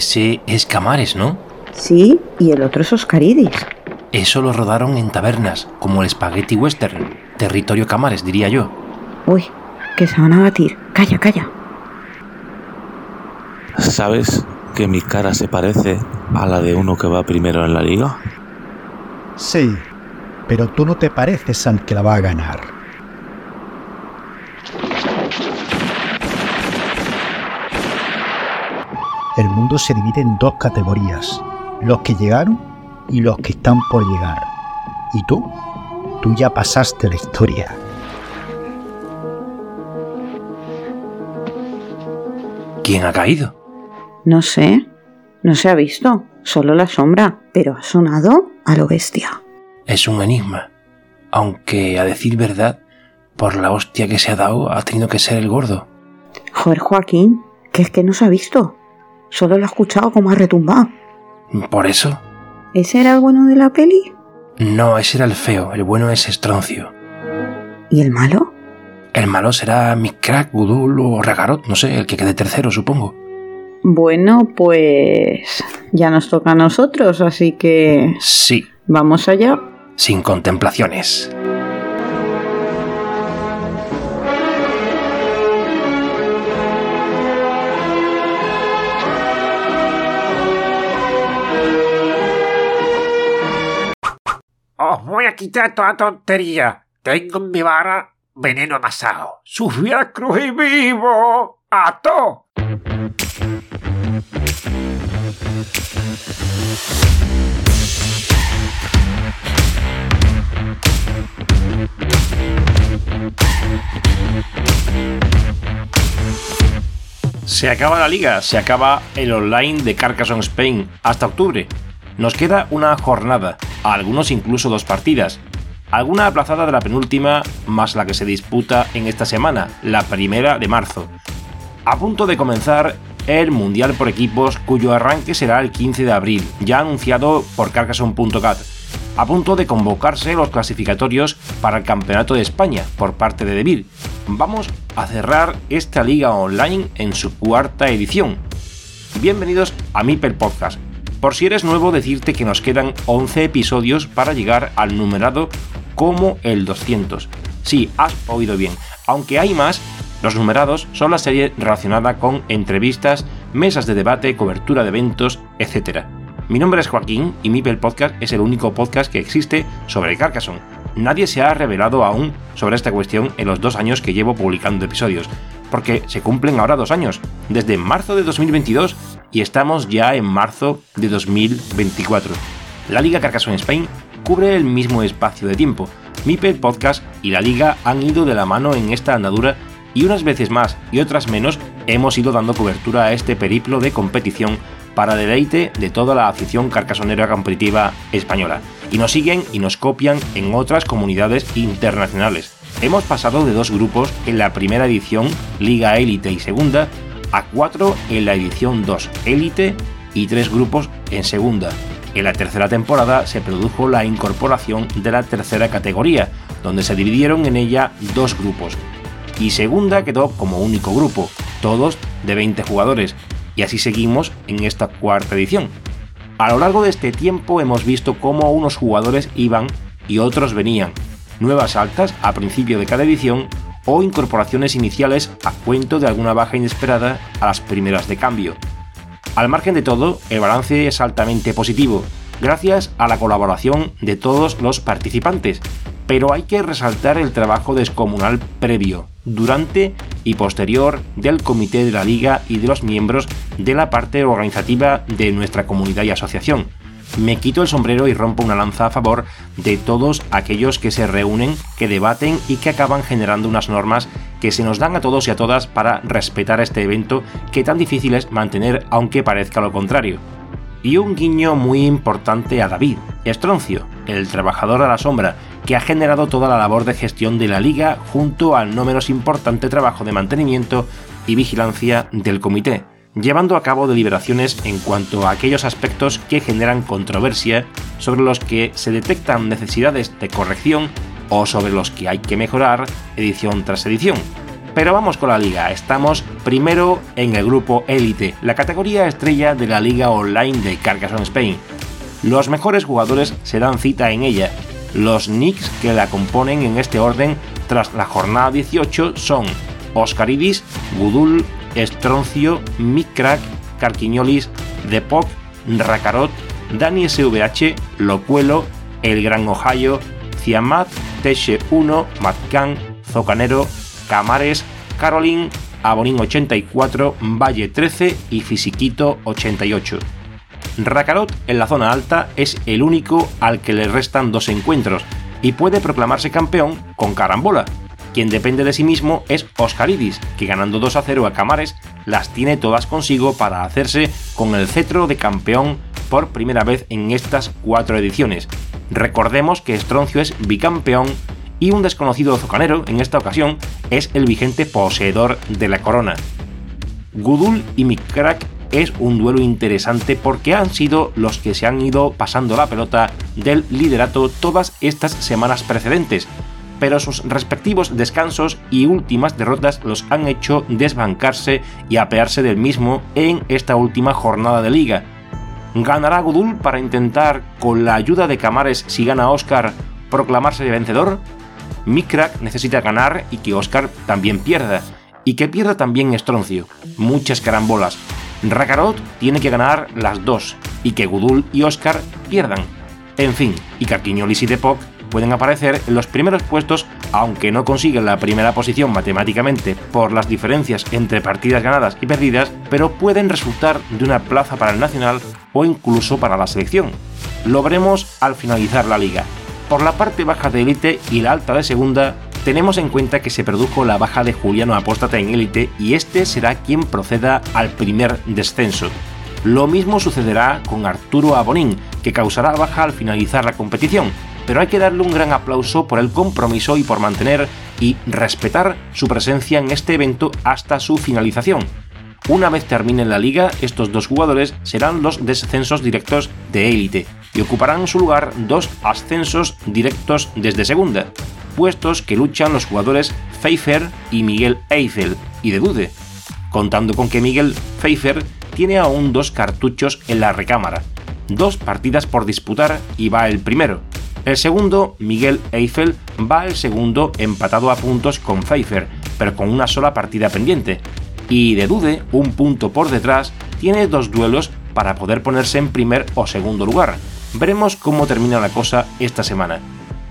Ese es Camares, ¿no? Sí, y el otro es Oscaridis. Eso lo rodaron en tabernas, como el Spaghetti Western, territorio Camares, diría yo. Uy, que se van a batir. Calla, calla. ¿Sabes que mi cara se parece a la de uno que va primero en la liga? Sí, pero tú no te pareces al que la va a ganar. El mundo se divide en dos categorías, los que llegaron y los que están por llegar. ¿Y tú? Tú ya pasaste la historia. ¿Quién ha caído? No sé, no se ha visto, solo la sombra, pero ha sonado a lo bestia. Es un enigma. Aunque, a decir verdad, por la hostia que se ha dado, ha tenido que ser el gordo. Joder, Joaquín, que es que no se ha visto. Solo lo ha escuchado como ha retumbado. ¿Por eso? ¿Ese era el bueno de la peli? No, ese era el feo, el bueno es Estroncio. ¿Y el malo? El malo será Micrack, Gudul o Regarot, no sé, el que quede tercero, supongo. Bueno, pues ya nos toca a nosotros, así que Sí, vamos allá. sin contemplaciones. Os voy a quitar toda tontería. Tengo en mi vara veneno amasado. ¡Subí a cruz y vivo! ¡Ato! Se acaba la liga, se acaba el online de Carcassonne Spain hasta octubre. Nos queda una jornada, algunos incluso dos partidas. Alguna aplazada de la penúltima, más la que se disputa en esta semana, la primera de marzo. A punto de comenzar el Mundial por equipos, cuyo arranque será el 15 de abril, ya anunciado por Carcassonne.cat. A punto de convocarse los clasificatorios para el Campeonato de España por parte de Devir. Vamos a cerrar esta liga online en su cuarta edición. Bienvenidos a Mipel Podcast. Por si eres nuevo, decirte que nos quedan 11 episodios para llegar al numerado como el 200. Sí, has oído bien. Aunque hay más, los numerados son la serie relacionada con entrevistas, mesas de debate, cobertura de eventos, etc. Mi nombre es Joaquín y Mipel Podcast es el único podcast que existe sobre Carcassonne. Nadie se ha revelado aún sobre esta cuestión en los dos años que llevo publicando episodios, porque se cumplen ahora dos años, desde marzo de 2022 y estamos ya en marzo de 2024. La Liga Carcassonne Spain cubre el mismo espacio de tiempo. Mipel Podcast y la Liga han ido de la mano en esta andadura y unas veces más y otras menos hemos ido dando cobertura a este periplo de competición para deleite de toda la afición carcasonera competitiva española. Y nos siguen y nos copian en otras comunidades internacionales. Hemos pasado de dos grupos en la primera edición, Liga Élite y Segunda, a cuatro en la edición 2, Élite, y tres grupos en Segunda. En la tercera temporada se produjo la incorporación de la tercera categoría, donde se dividieron en ella dos grupos. Y Segunda quedó como único grupo, todos de 20 jugadores, y así seguimos en esta cuarta edición. A lo largo de este tiempo hemos visto cómo unos jugadores iban y otros venían, nuevas altas a principio de cada edición o incorporaciones iniciales a cuento de alguna baja inesperada a las primeras de cambio. Al margen de todo, el balance es altamente positivo, gracias a la colaboración de todos los participantes, pero hay que resaltar el trabajo descomunal previo, durante y posterior del comité de la liga y de los miembros de la parte organizativa de nuestra comunidad y asociación. Me quito el sombrero y rompo una lanza a favor de todos aquellos que se reúnen, que debaten y que acaban generando unas normas que se nos dan a todos y a todas para respetar este evento que tan difícil es mantener aunque parezca lo contrario. Y un guiño muy importante a David, Estroncio, el trabajador a la sombra, que ha generado toda la labor de gestión de la liga junto al no menos importante trabajo de mantenimiento y vigilancia del comité, llevando a cabo deliberaciones en cuanto a aquellos aspectos que generan controversia, sobre los que se detectan necesidades de corrección o sobre los que hay que mejorar edición tras edición. Pero vamos con la liga, estamos primero en el grupo Elite, la categoría estrella de la liga online de Carcassonne Spain. Los mejores jugadores se dan cita en ella. Los Knicks que la componen en este orden tras la jornada 18 son Oscaridis, Gudul, Estroncio, Mikrak, Carquiñolis, Depok, Rakarot, Dani SVH, Locuelo, El Gran Ohio, Ciamat, Teche 1, Matcan, Zocanero, Camares, Caroline, Abonín 84, Valle 13 y Fisiquito 88. Rakarot en la zona alta es el único al que le restan dos encuentros y puede proclamarse campeón con carambola. Quien depende de sí mismo es Oscaridis, que ganando 2 a 0 a Camares las tiene todas consigo para hacerse con el cetro de campeón por primera vez en estas cuatro ediciones. Recordemos que Estroncio es bicampeón y un desconocido zocanero, en esta ocasión, es el vigente poseedor de la corona. Gudul y Mikrak es un duelo interesante porque han sido los que se han ido pasando la pelota del liderato todas estas semanas precedentes, pero sus respectivos descansos y últimas derrotas los han hecho desbancarse y apearse del mismo en esta última jornada de liga. ¿Ganará Gudul para intentar, con la ayuda de Camares si gana Oscar, proclamarse vencedor? Mikrak necesita ganar y que Oscar también pierda, y que pierda también Estroncio. Muchas carambolas. Rakarot tiene que ganar las dos, y que Gudul y Oscar pierdan. En fin, y Carquiñolis y Depok pueden aparecer en los primeros puestos, aunque no consiguen la primera posición matemáticamente por las diferencias entre partidas ganadas y perdidas, pero pueden resultar de una plaza para el Nacional o incluso para la selección. Lo veremos al finalizar la liga. Por la parte baja de élite y la alta de segunda, tenemos en cuenta que se produjo la baja de Juliano Apóstata en élite y este será quien proceda al primer descenso. Lo mismo sucederá con Arturo Abonín, que causará baja al finalizar la competición, pero hay que darle un gran aplauso por el compromiso y por mantener y respetar su presencia en este evento hasta su finalización. Una vez termine la liga, estos dos jugadores serán los descensos directos de élite y ocuparán su lugar dos ascensos directos desde segunda, puestos que luchan los jugadores Pfeiffer y Miguel Eiffel y de Dude, contando con que Miguel Pfeiffer tiene aún dos cartuchos en la recámara, dos partidas por disputar y va el primero. El segundo, Miguel Eiffel, va el segundo empatado a puntos con Pfeiffer, pero con una sola partida pendiente, y de Dude, un punto por detrás, tiene dos duelos para poder ponerse en primer o segundo lugar. Veremos cómo termina la cosa esta semana.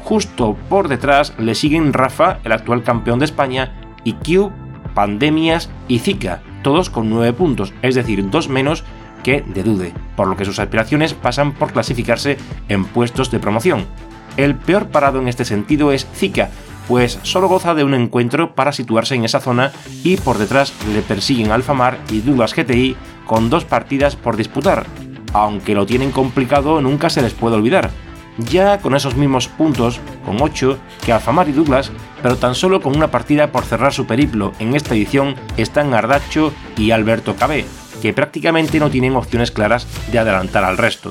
Justo por detrás le siguen Rafa, el actual campeón de España, y Cube, Pandemias y Zika, todos con 9 puntos, es decir, dos menos que de Dude, por lo que sus aspiraciones pasan por clasificarse en puestos de promoción. El peor parado en este sentido es Zika, pues solo goza de un encuentro para situarse en esa zona y por detrás le persiguen Alfamar y Douglas GTI con dos partidas por disputar. Aunque lo tienen complicado, nunca se les puede olvidar. Ya con esos mismos puntos, con 8, que Alfamar y Douglas, pero tan solo con una partida por cerrar su periplo en esta edición están Ardacho y Alberto Cabé, que prácticamente no tienen opciones claras de adelantar al resto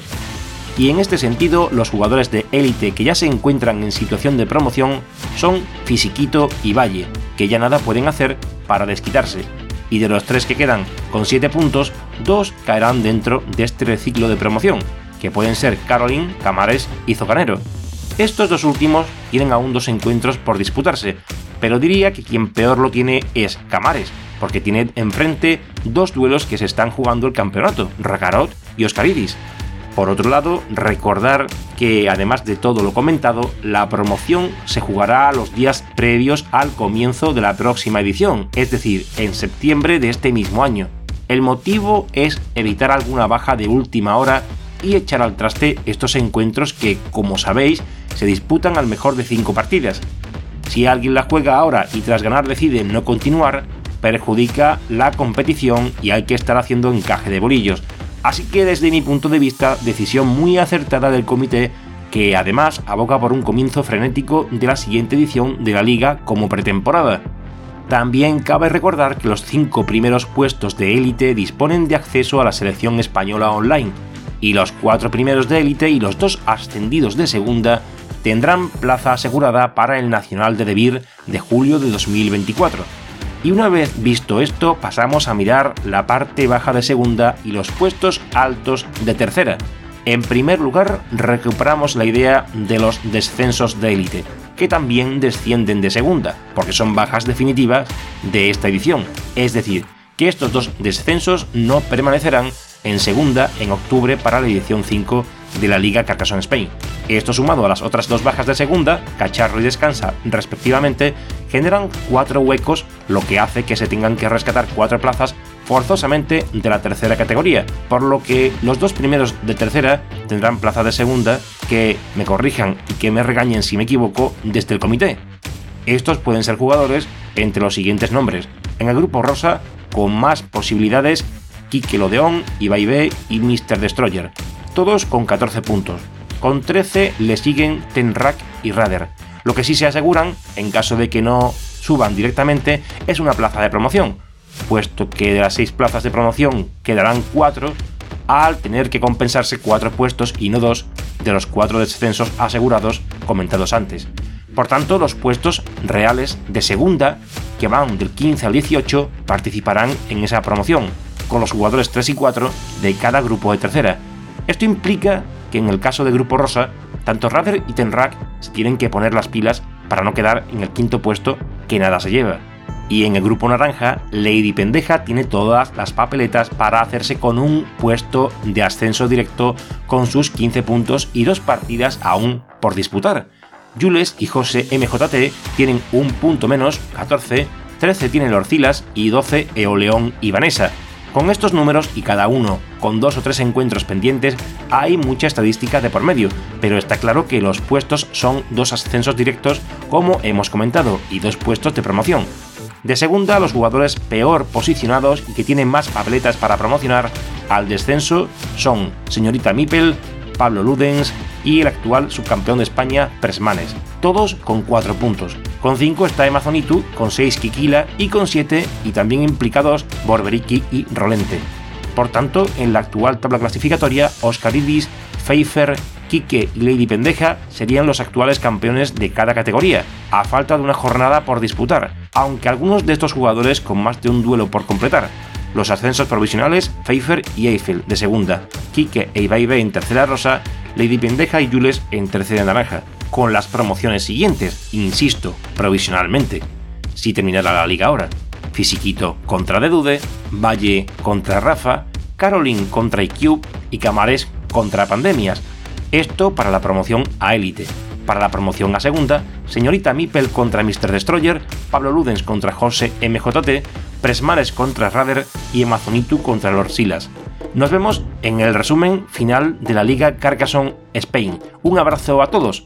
y en este sentido los jugadores de élite que ya se encuentran en situación de promoción son Fisiquito y Valle, que ya nada pueden hacer para desquitarse, y de los tres que quedan con 7 puntos, dos caerán dentro de este ciclo de promoción, que pueden ser Caroline, Camares y Zocanero. Estos dos últimos tienen aún dos encuentros por disputarse, pero diría que quien peor lo tiene es Camares, porque tiene enfrente dos duelos que se están jugando el campeonato, Rakarot y Oscaridis, por otro lado, recordar que además de todo lo comentado, la promoción se jugará los días previos al comienzo de la próxima edición, es decir, en septiembre de este mismo año. El motivo es evitar alguna baja de última hora y echar al traste estos encuentros que, como sabéis, se disputan al mejor de 5 partidas. Si alguien la juega ahora y tras ganar decide no continuar, perjudica la competición y hay que estar haciendo encaje de bolillos, Así que desde mi punto de vista, decisión muy acertada del comité que además aboca por un comienzo frenético de la siguiente edición de la liga como pretemporada. También cabe recordar que los cinco primeros puestos de élite disponen de acceso a la selección española online, y los cuatro primeros de élite y los dos ascendidos de segunda tendrán plaza asegurada para el Nacional de Debir de julio de 2024. Y una vez visto esto, pasamos a mirar la parte baja de segunda y los puestos altos de tercera. En primer lugar, recuperamos la idea de los descensos de élite, que también descienden de segunda, porque son bajas definitivas de esta edición. Es decir, que estos dos descensos no permanecerán en segunda en octubre para la edición 5 de la Liga Carcassonne Spain. Esto sumado a las otras dos bajas de segunda, Cacharro y Descansa respectivamente, generan cuatro huecos, lo que hace que se tengan que rescatar cuatro plazas forzosamente de la tercera categoría, por lo que los dos primeros de tercera tendrán plaza de segunda, que me corrijan y que me regañen si me equivoco desde el comité. Estos pueden ser jugadores entre los siguientes nombres. En el grupo rosa, con más posibilidades, Kike Lodeón, Ibai B y Mr. Destroyer, todos con 14 puntos. Con 13 le siguen Tenrak y Rader. Lo que sí se aseguran, en caso de que no suban directamente, es una plaza de promoción, puesto que de las 6 plazas de promoción quedarán 4 al tener que compensarse 4 puestos y no 2 de los 4 descensos asegurados comentados antes. Por tanto, los puestos reales de segunda, que van del 15 al 18, participarán en esa promoción, con los jugadores 3 y 4 de cada grupo de tercera. Esto implica que en el caso de Grupo Rosa, tanto Rader y Tenrak se tienen que poner las pilas para no quedar en el quinto puesto que nada se lleva. Y en el grupo naranja, Lady Pendeja tiene todas las papeletas para hacerse con un puesto de ascenso directo con sus 15 puntos y dos partidas aún por disputar. Jules y José MJT tienen un punto menos, 14, 13 tienen Orcilas y 12 Eoleón y Vanessa. Con estos números y cada uno con dos o tres encuentros pendientes, hay mucha estadística de por medio, pero está claro que los puestos son dos ascensos directos como hemos comentado y dos puestos de promoción. De segunda, los jugadores peor posicionados y que tienen más papeletas para promocionar al descenso son Señorita Mipel, Pablo Ludens y el actual subcampeón de España, Presmanes, todos con 4 puntos. Con 5 está Amazonitu, con 6 Kikila y con 7 y también implicados Borberiki y Rolente. Por tanto, en la actual tabla clasificatoria, Oscaridis, Pfeiffer, Kike y Lady Pendeja serían los actuales campeones de cada categoría, a falta de una jornada por disputar, aunque algunos de estos jugadores con más de un duelo por completar. Los ascensos provisionales, Pfeiffer y Eiffel de segunda, Kike e Ibaibe en tercera rosa, Lady Pendeja y Jules en tercera naranja, con las promociones siguientes, insisto, provisionalmente. Si terminara la liga ahora. Fisiquito contra Dedude, Valle contra Rafa, Caroline contra iCube y Camares contra Pandemias. Esto para la promoción a élite. Para la promoción a segunda, Señorita Mipel contra Mr. Destroyer, Pablo Ludens contra José MJT, Presmares contra Rader y Amazonitu contra Lord Silas. Nos vemos en el resumen final de la Liga Carcassonne Spain. Un abrazo a todos